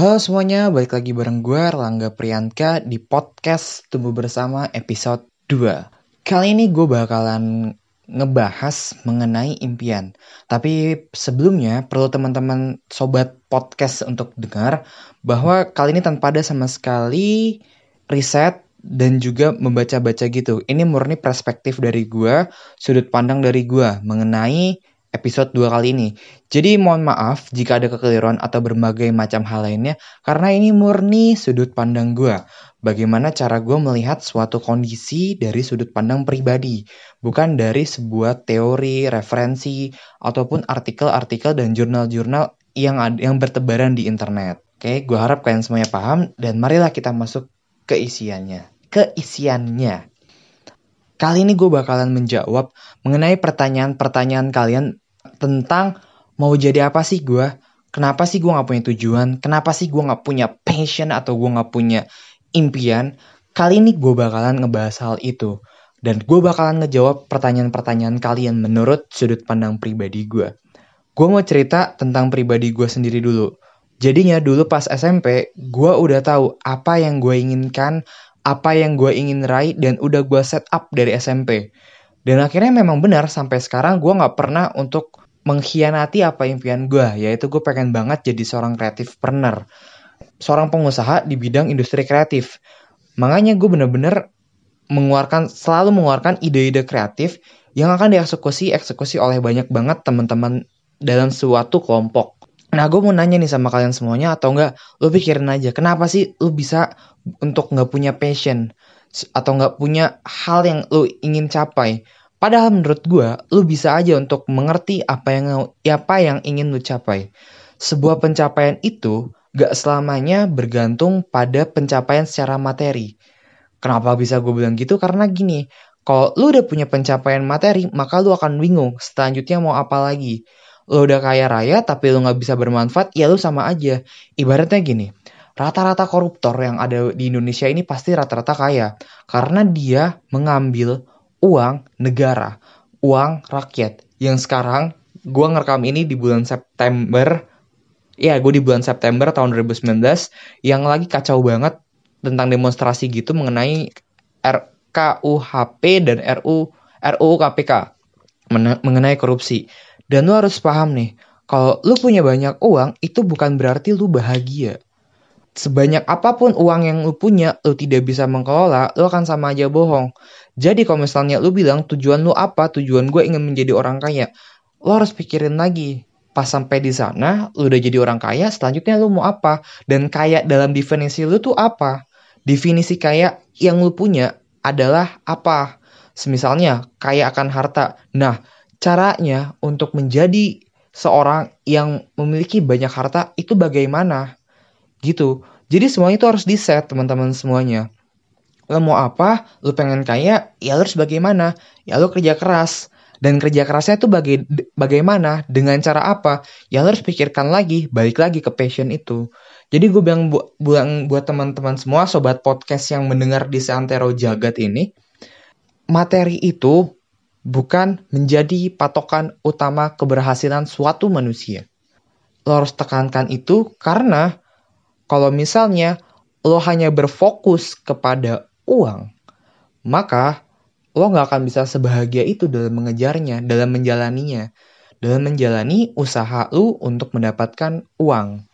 Halo semuanya, balik lagi bareng gue Erlangga Priyanka di podcast Tumbuh Bersama episode 2 Kali ini gue bakalan ngebahas mengenai impian. Tapi sebelumnya perlu teman-teman sobat podcast untuk dengar Bahwa kali ini tanpa ada sama sekali riset dan juga membaca-baca gitu. Ini murni perspektif dari gue, sudut pandang dari gue mengenai episode 2 kali ini. Jadi mohon maaf jika ada kekeliruan atau berbagai macam hal lainnya karena ini murni sudut pandang gue. Bagaimana cara gue melihat suatu kondisi dari sudut pandang pribadi, bukan dari sebuah teori, referensi, ataupun artikel-artikel dan jurnal-jurnal yang yang bertebaran di internet. Oke, gue harap kalian semuanya paham dan marilah kita masuk ke isiannya. Keisiannya. Kali ini gue bakalan menjawab mengenai pertanyaan-pertanyaan kalian tentang mau jadi apa sih gue? Kenapa sih gue gak punya tujuan? Kenapa sih gue gak punya passion atau gue gak punya impian? Kali ini gue bakalan ngebahas hal itu. Dan gue bakalan ngejawab pertanyaan-pertanyaan kalian menurut sudut pandang pribadi gue. Gue mau cerita tentang pribadi gue sendiri dulu. Jadinya dulu pas SMP, gue udah tahu apa yang gue inginkan, apa yang gue ingin raih dan udah gue set up dari SMP. Dan akhirnya memang benar sampai sekarang gue gak pernah untuk mengkhianati apa impian gue, yaitu gue pengen banget jadi seorang kreatif partner, seorang pengusaha di bidang industri kreatif. Makanya gue bener-bener mengeluarkan selalu mengeluarkan ide-ide kreatif yang akan dieksekusi eksekusi oleh banyak banget teman-teman dalam suatu kelompok. Nah, gue mau nanya nih sama kalian semuanya atau enggak, lo pikirin aja, kenapa sih lo bisa untuk nggak punya passion atau nggak punya hal yang lo ingin capai? Padahal menurut gue, lo bisa aja untuk mengerti apa yang apa yang ingin lo capai. Sebuah pencapaian itu gak selamanya bergantung pada pencapaian secara materi. Kenapa bisa gue bilang gitu? Karena gini, kalau lo udah punya pencapaian materi, maka lo akan bingung selanjutnya mau apa lagi lo udah kaya raya tapi lo nggak bisa bermanfaat, ya lo sama aja. Ibaratnya gini, rata-rata koruptor yang ada di Indonesia ini pasti rata-rata kaya karena dia mengambil uang negara, uang rakyat. Yang sekarang gue ngerekam ini di bulan September, ya gue di bulan September tahun 2019 yang lagi kacau banget tentang demonstrasi gitu mengenai RKUHP dan RU RUU KPK mengenai korupsi. Dan lu harus paham nih, kalau lu punya banyak uang, itu bukan berarti lu bahagia. Sebanyak apa pun uang yang lu punya, lu tidak bisa mengelola, lu akan sama aja bohong. Jadi kalau misalnya lu bilang tujuan lu apa, tujuan gue ingin menjadi orang kaya, lu harus pikirin lagi. Pas sampai di sana, lu udah jadi orang kaya, selanjutnya lu mau apa? Dan kaya dalam definisi lu tuh apa? Definisi kaya yang lu punya adalah apa? Semisalnya, kaya akan harta. Nah, caranya untuk menjadi seorang yang memiliki banyak harta itu bagaimana gitu jadi semuanya itu harus di set teman-teman semuanya lo mau apa? Lo pengen kaya? Ya lo harus bagaimana? Ya lo kerja keras. Dan kerja kerasnya itu baga bagaimana? Dengan cara apa? Ya lo harus pikirkan lagi balik lagi ke passion itu. Jadi gue bilang bu buang buat teman-teman semua sobat podcast yang mendengar di seantero jagat ini materi itu bukan menjadi patokan utama keberhasilan suatu manusia. Lo harus tekankan itu karena kalau misalnya lo hanya berfokus kepada uang, maka lo nggak akan bisa sebahagia itu dalam mengejarnya, dalam menjalaninya, dalam menjalani usaha lo untuk mendapatkan uang.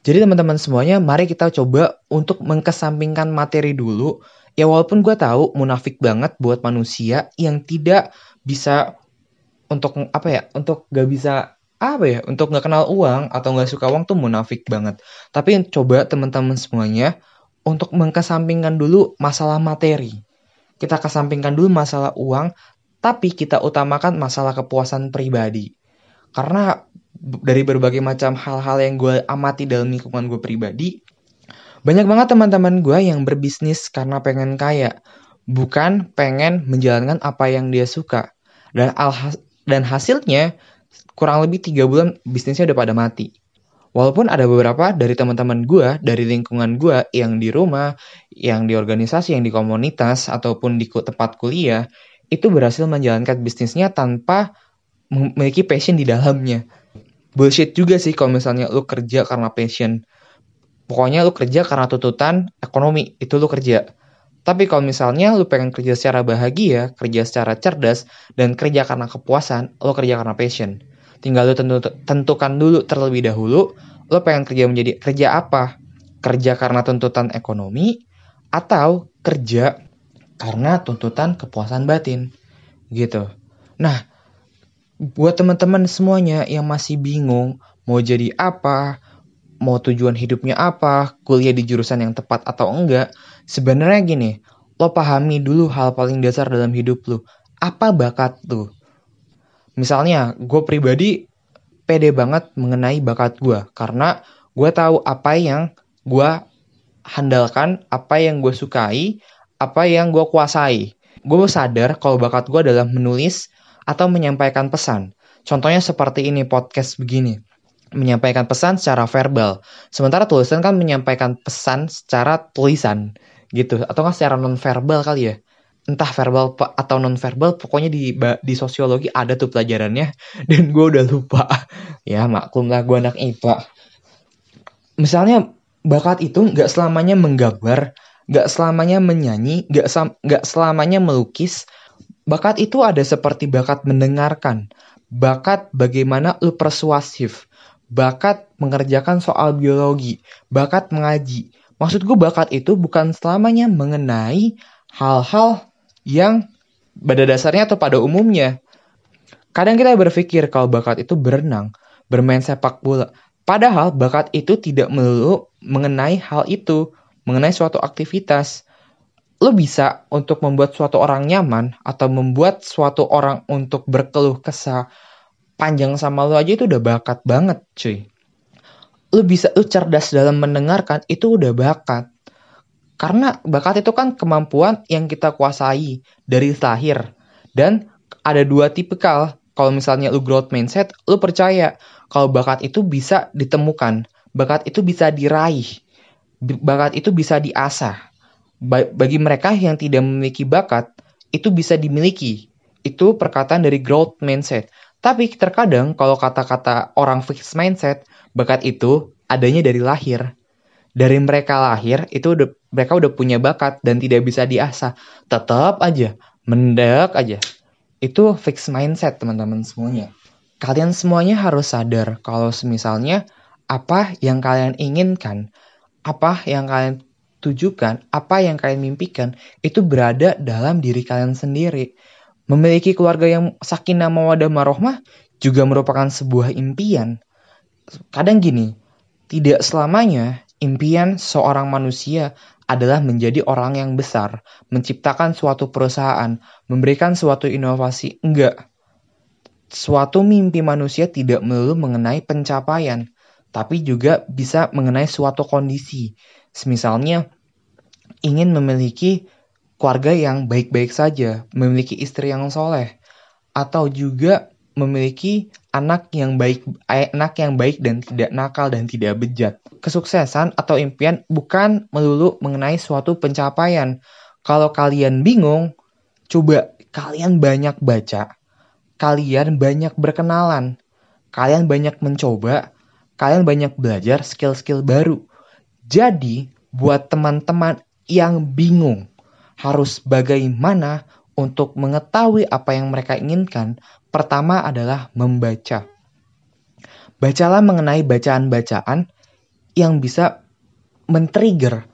Jadi teman-teman semuanya, mari kita coba untuk mengkesampingkan materi dulu, ya walaupun gue tahu munafik banget buat manusia yang tidak bisa untuk apa ya untuk gak bisa apa ya untuk nggak kenal uang atau nggak suka uang tuh munafik banget tapi coba teman-teman semuanya untuk mengkesampingkan dulu masalah materi kita kesampingkan dulu masalah uang tapi kita utamakan masalah kepuasan pribadi karena dari berbagai macam hal-hal yang gue amati dalam lingkungan gue pribadi banyak banget teman-teman gue yang berbisnis karena pengen kaya, bukan pengen menjalankan apa yang dia suka. Dan alhas dan hasilnya kurang lebih tiga bulan bisnisnya udah pada mati. Walaupun ada beberapa dari teman-teman gue, dari lingkungan gue yang di rumah, yang di organisasi, yang di komunitas, ataupun di tempat kuliah, itu berhasil menjalankan bisnisnya tanpa memiliki passion di dalamnya. bullshit juga sih kalau misalnya lu kerja karena passion. Pokoknya lu kerja karena tuntutan ekonomi, itu lu kerja. Tapi kalau misalnya lu pengen kerja secara bahagia, kerja secara cerdas, dan kerja karena kepuasan, lu kerja karena passion. Tinggal lu tentu, tentukan dulu terlebih dahulu, lu pengen kerja menjadi kerja apa? Kerja karena tuntutan ekonomi, atau kerja karena tuntutan kepuasan batin. Gitu. Nah, buat teman-teman semuanya yang masih bingung mau jadi apa, mau tujuan hidupnya apa, kuliah di jurusan yang tepat atau enggak, sebenarnya gini, lo pahami dulu hal paling dasar dalam hidup lo. Apa bakat lo? Misalnya, gue pribadi pede banget mengenai bakat gue, karena gue tahu apa yang gue handalkan, apa yang gue sukai, apa yang gue kuasai. Gue sadar kalau bakat gue adalah menulis, atau menyampaikan pesan. Contohnya seperti ini podcast begini. Menyampaikan pesan secara verbal. Sementara tulisan kan menyampaikan pesan secara tulisan gitu atau kan secara non verbal kali ya. Entah verbal atau non verbal, pokoknya di di sosiologi ada tuh pelajarannya dan gue udah lupa. ya maklum lah gue anak IPA. Misalnya bakat itu nggak selamanya menggambar, nggak selamanya menyanyi, nggak nggak selamanya melukis, Bakat itu ada seperti bakat mendengarkan, bakat bagaimana lu persuasif, bakat mengerjakan soal biologi, bakat mengaji. Maksud gue bakat itu bukan selamanya mengenai hal-hal yang pada dasarnya atau pada umumnya. Kadang kita berpikir kalau bakat itu berenang, bermain sepak bola. Padahal bakat itu tidak melulu mengenai hal itu, mengenai suatu aktivitas lo bisa untuk membuat suatu orang nyaman atau membuat suatu orang untuk berkeluh kesah panjang sama lo aja itu udah bakat banget cuy. Lo bisa lo cerdas dalam mendengarkan itu udah bakat. Karena bakat itu kan kemampuan yang kita kuasai dari lahir. Dan ada dua tipikal. Kalau misalnya lo growth mindset, lo percaya kalau bakat itu bisa ditemukan. Bakat itu bisa diraih. Bakat itu bisa diasah bagi mereka yang tidak memiliki bakat, itu bisa dimiliki. Itu perkataan dari growth mindset. Tapi terkadang kalau kata-kata orang fixed mindset, bakat itu adanya dari lahir. Dari mereka lahir, itu udah, mereka udah punya bakat dan tidak bisa diasah. Tetap aja, mendak aja. Itu fixed mindset teman-teman semuanya. Kalian semuanya harus sadar kalau misalnya apa yang kalian inginkan, apa yang kalian tujukan, apa yang kalian mimpikan, itu berada dalam diri kalian sendiri. Memiliki keluarga yang sakinah mawadah marohmah juga merupakan sebuah impian. Kadang gini, tidak selamanya impian seorang manusia adalah menjadi orang yang besar, menciptakan suatu perusahaan, memberikan suatu inovasi. Enggak. Suatu mimpi manusia tidak melulu mengenai pencapaian, tapi juga bisa mengenai suatu kondisi. Semisalnya ingin memiliki keluarga yang baik-baik saja, memiliki istri yang soleh, atau juga memiliki anak yang baik, eh, anak yang baik dan tidak nakal dan tidak bejat. Kesuksesan atau impian bukan melulu mengenai suatu pencapaian. Kalau kalian bingung, coba kalian banyak baca, kalian banyak berkenalan, kalian banyak mencoba, kalian banyak belajar skill-skill baru. Jadi, buat teman-teman yang bingung harus bagaimana untuk mengetahui apa yang mereka inginkan, pertama adalah membaca. Bacalah mengenai bacaan-bacaan yang bisa men-trigger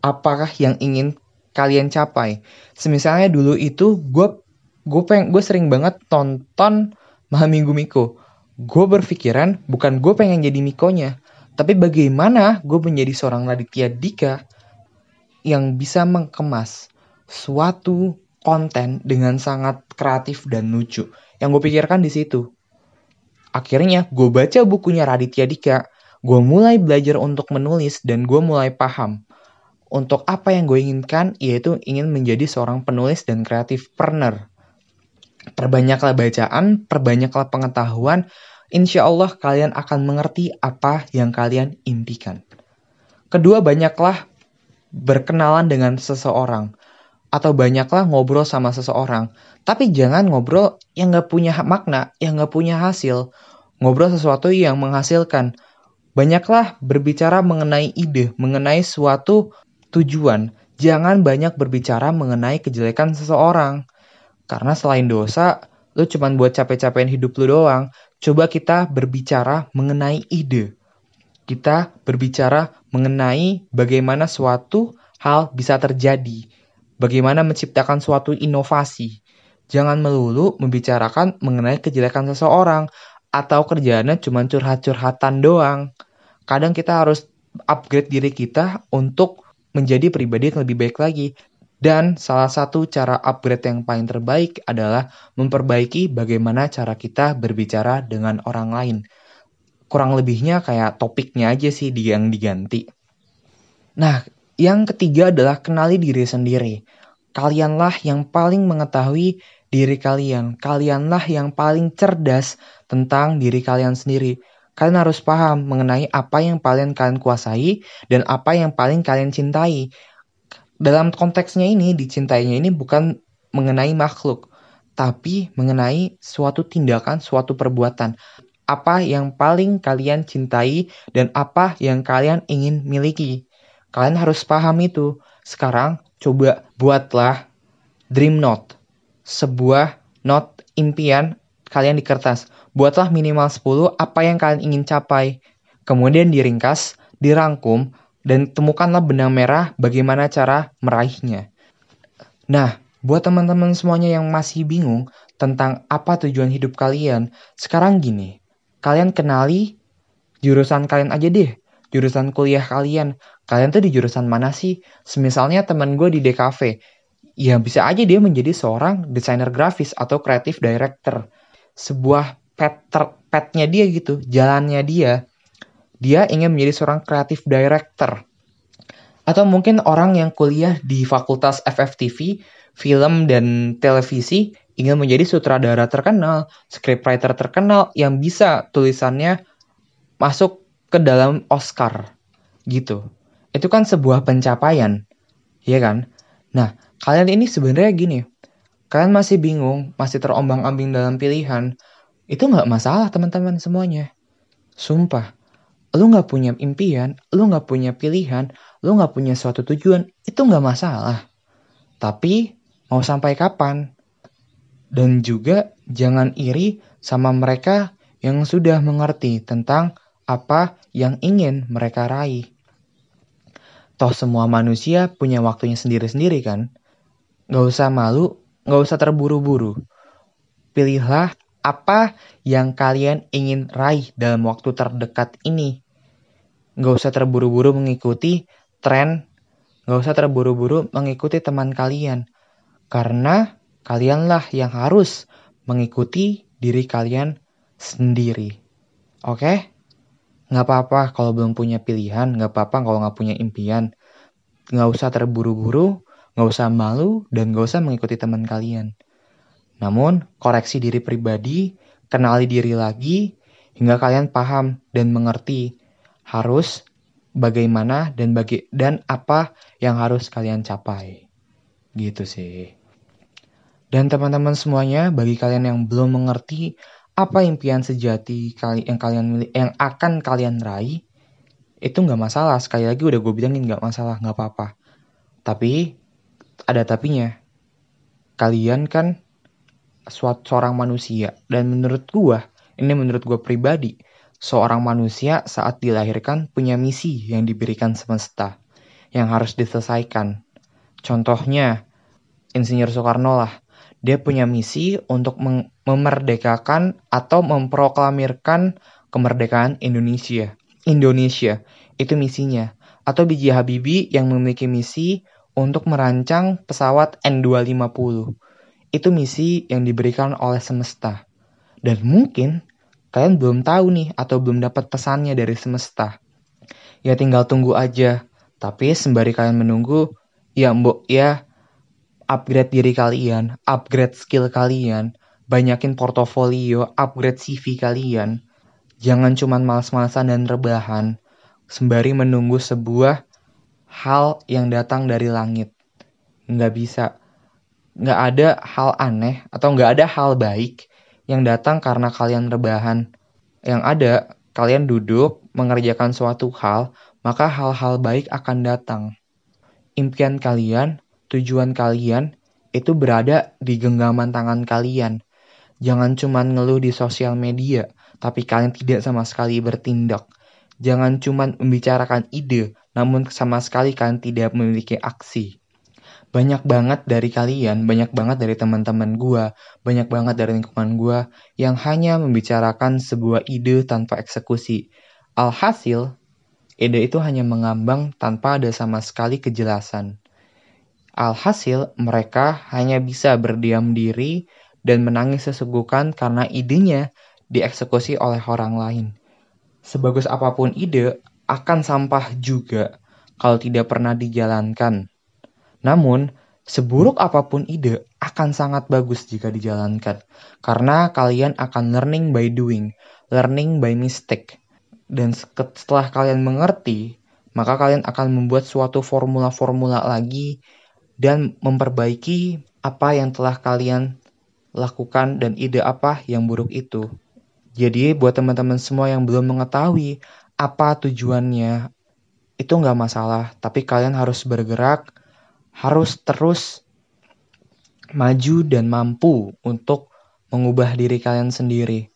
apakah yang ingin kalian capai. Semisalnya dulu itu gue gue peng gue sering banget tonton Mahaminggu Miko. Gue berpikiran bukan gue pengen jadi Mikonya, tapi bagaimana gue menjadi seorang Raditya Dika yang bisa mengemas suatu konten dengan sangat kreatif dan lucu. Yang gue pikirkan di situ. Akhirnya gue baca bukunya Raditya Dika, gue mulai belajar untuk menulis dan gue mulai paham untuk apa yang gue inginkan yaitu ingin menjadi seorang penulis dan kreatif partner. Perbanyaklah bacaan, perbanyaklah pengetahuan, insya Allah kalian akan mengerti apa yang kalian impikan. Kedua, banyaklah berkenalan dengan seseorang atau banyaklah ngobrol sama seseorang. Tapi jangan ngobrol yang gak punya makna, yang gak punya hasil. ngobrol sesuatu yang menghasilkan. Banyaklah berbicara mengenai ide, mengenai suatu tujuan. Jangan banyak berbicara mengenai kejelekan seseorang. Karena selain dosa, lu cuma buat capek-capekin hidup lu doang. Coba kita berbicara mengenai ide. Kita berbicara mengenai bagaimana suatu hal bisa terjadi. Bagaimana menciptakan suatu inovasi. Jangan melulu membicarakan mengenai kejelekan seseorang atau kerjaannya cuma curhat-curhatan doang. Kadang kita harus upgrade diri kita untuk menjadi pribadi yang lebih baik lagi. Dan salah satu cara upgrade yang paling terbaik adalah memperbaiki bagaimana cara kita berbicara dengan orang lain. Kurang lebihnya kayak topiknya aja sih yang diganti. Nah, yang ketiga adalah kenali diri sendiri. Kalianlah yang paling mengetahui diri kalian. Kalianlah yang paling cerdas tentang diri kalian sendiri. Kalian harus paham mengenai apa yang paling kalian kuasai dan apa yang paling kalian cintai. Dalam konteksnya ini, dicintainya ini bukan mengenai makhluk, tapi mengenai suatu tindakan, suatu perbuatan. Apa yang paling kalian cintai dan apa yang kalian ingin miliki. Kalian harus paham itu. Sekarang coba buatlah dream note. Sebuah note impian kalian di kertas. Buatlah minimal 10 apa yang kalian ingin capai. Kemudian diringkas, dirangkum, dan temukanlah benang merah bagaimana cara meraihnya. Nah, buat teman-teman semuanya yang masih bingung tentang apa tujuan hidup kalian, sekarang gini, kalian kenali jurusan kalian aja deh, jurusan kuliah kalian kalian tuh di jurusan mana sih? Semisalnya teman gue di DKV, ya bisa aja dia menjadi seorang desainer grafis atau creative director. Sebuah pet petnya dia gitu, jalannya dia. Dia ingin menjadi seorang creative director. Atau mungkin orang yang kuliah di fakultas FFTV, film dan televisi ingin menjadi sutradara terkenal, scriptwriter terkenal yang bisa tulisannya masuk ke dalam Oscar gitu itu kan sebuah pencapaian, ya kan? Nah, kalian ini sebenarnya gini, kalian masih bingung, masih terombang-ambing dalam pilihan, itu nggak masalah teman-teman semuanya. Sumpah, lu nggak punya impian, lu nggak punya pilihan, lu nggak punya suatu tujuan, itu nggak masalah. Tapi mau sampai kapan? Dan juga jangan iri sama mereka yang sudah mengerti tentang apa yang ingin mereka raih. Toh semua manusia punya waktunya sendiri-sendiri kan? Gak usah malu, gak usah terburu-buru. Pilihlah apa yang kalian ingin raih dalam waktu terdekat ini. Gak usah terburu-buru mengikuti tren, gak usah terburu-buru mengikuti teman kalian. Karena kalianlah yang harus mengikuti diri kalian sendiri. Oke? Okay? Nggak apa-apa kalau belum punya pilihan, nggak apa-apa kalau nggak punya impian. Nggak usah terburu-buru, nggak usah malu, dan nggak usah mengikuti teman kalian. Namun, koreksi diri pribadi, kenali diri lagi, hingga kalian paham dan mengerti harus bagaimana dan bagi dan apa yang harus kalian capai. Gitu sih. Dan teman-teman semuanya, bagi kalian yang belum mengerti apa impian sejati kali yang kalian yang akan kalian raih itu nggak masalah. Sekali lagi udah gue bilangin nggak masalah nggak apa-apa. Tapi ada tapinya. Kalian kan suatu seorang manusia. Dan menurut gue ini menurut gue pribadi seorang manusia saat dilahirkan punya misi yang diberikan semesta yang harus diselesaikan. Contohnya Insinyur Soekarno lah dia punya misi untuk memerdekakan atau memproklamirkan kemerdekaan Indonesia. Indonesia itu misinya. Atau B.J. Habibie yang memiliki misi untuk merancang pesawat N250. Itu misi yang diberikan oleh semesta. Dan mungkin kalian belum tahu nih atau belum dapat pesannya dari semesta. Ya tinggal tunggu aja. Tapi sembari kalian menunggu, ya mbok ya upgrade diri kalian, upgrade skill kalian, banyakin portofolio, upgrade CV kalian. Jangan cuma males-malesan dan rebahan, sembari menunggu sebuah hal yang datang dari langit. Nggak bisa. Nggak ada hal aneh atau nggak ada hal baik yang datang karena kalian rebahan. Yang ada, kalian duduk mengerjakan suatu hal, maka hal-hal baik akan datang. Impian kalian, tujuan kalian, itu berada di genggaman tangan kalian. Jangan cuma ngeluh di sosial media, tapi kalian tidak sama sekali bertindak. Jangan cuma membicarakan ide, namun sama sekali kalian tidak memiliki aksi banyak banget dari kalian, banyak banget dari teman-teman gue, banyak banget dari lingkungan gue yang hanya membicarakan sebuah ide tanpa eksekusi. Alhasil, ide itu hanya mengambang tanpa ada sama sekali kejelasan. Alhasil, mereka hanya bisa berdiam diri dan menangis sesegukan karena idenya dieksekusi oleh orang lain. Sebagus apa pun ide, akan sampah juga kalau tidak pernah dijalankan. Namun, seburuk apa pun ide akan sangat bagus jika dijalankan. Karena kalian akan learning by doing, learning by mistake. Dan setelah kalian mengerti, maka kalian akan membuat suatu formula-formula lagi dan memperbaiki apa yang telah kalian lakukan dan ide apa yang buruk itu. Jadi buat teman-teman semua yang belum mengetahui apa tujuannya, itu nggak masalah. Tapi kalian harus bergerak harus terus maju dan mampu untuk mengubah diri kalian sendiri.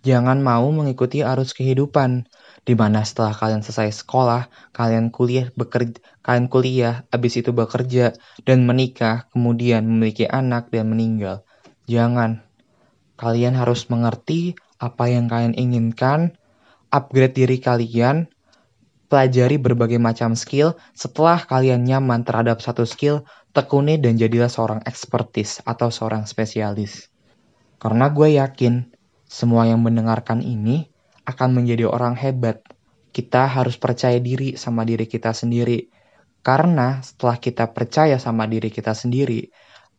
Jangan mau mengikuti arus kehidupan, di mana setelah kalian selesai sekolah, kalian kuliah, bekerja, kalian kuliah, habis itu bekerja dan menikah, kemudian memiliki anak dan meninggal. Jangan. Kalian harus mengerti apa yang kalian inginkan, upgrade diri kalian, pelajari berbagai macam skill. Setelah kalian nyaman terhadap satu skill, tekuni dan jadilah seorang ekspertis atau seorang spesialis. Karena gue yakin semua yang mendengarkan ini akan menjadi orang hebat. Kita harus percaya diri sama diri kita sendiri. Karena setelah kita percaya sama diri kita sendiri,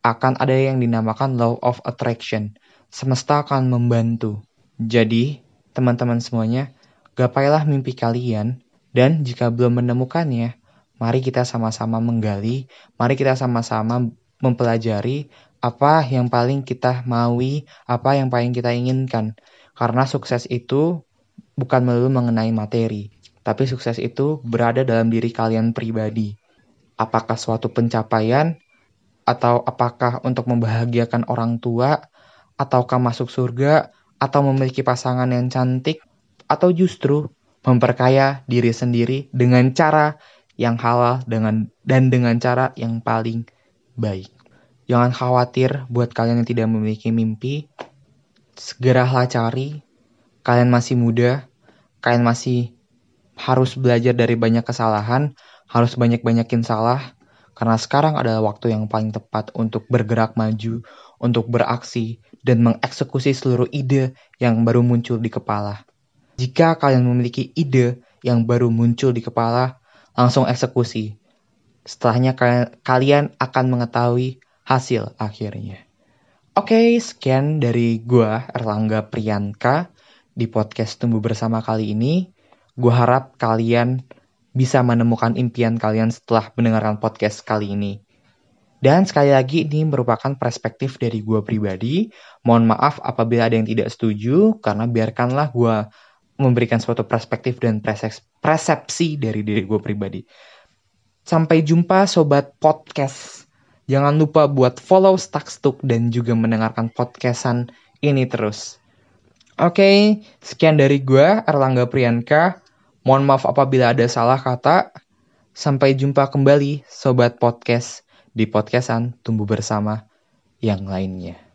akan ada yang dinamakan law of attraction. Semesta akan membantu. Jadi, teman-teman semuanya, gapailah mimpi kalian dan jika belum menemukannya, mari kita sama-sama menggali, mari kita sama-sama mempelajari apa yang paling kita maui, apa yang paling kita inginkan. Karena sukses itu bukan melulu mengenai materi, tapi sukses itu berada dalam diri kalian pribadi. Apakah suatu pencapaian, atau apakah untuk membahagiakan orang tua, ataukah masuk surga, atau memiliki pasangan yang cantik, atau justru memperkaya diri sendiri dengan cara yang halal dengan dan dengan cara yang paling baik. Jangan khawatir buat kalian yang tidak memiliki mimpi. Segeralah cari. Kalian masih muda, kalian masih harus belajar dari banyak kesalahan, harus banyak-banyakin salah karena sekarang adalah waktu yang paling tepat untuk bergerak maju, untuk beraksi dan mengeksekusi seluruh ide yang baru muncul di kepala. Jika kalian memiliki ide yang baru muncul di kepala, langsung eksekusi. Setelahnya kalian akan mengetahui hasil akhirnya. Oke, sekian dari gua Erlangga Priyanka di podcast Tumbuh Bersama kali ini. Gua harap kalian bisa menemukan impian kalian setelah mendengarkan podcast kali ini. Dan sekali lagi ini merupakan perspektif dari gue pribadi. Mohon maaf apabila ada yang tidak setuju, karena biarkanlah gue memberikan suatu perspektif dan persepsi dari diri gue pribadi. Sampai jumpa sobat podcast. Jangan lupa buat follow Stuck dan juga mendengarkan podcastan ini terus. Oke, okay, sekian dari gue Erlangga Priyanka. Mohon maaf apabila ada salah kata. Sampai jumpa kembali sobat podcast di podcastan Tumbuh Bersama yang lainnya.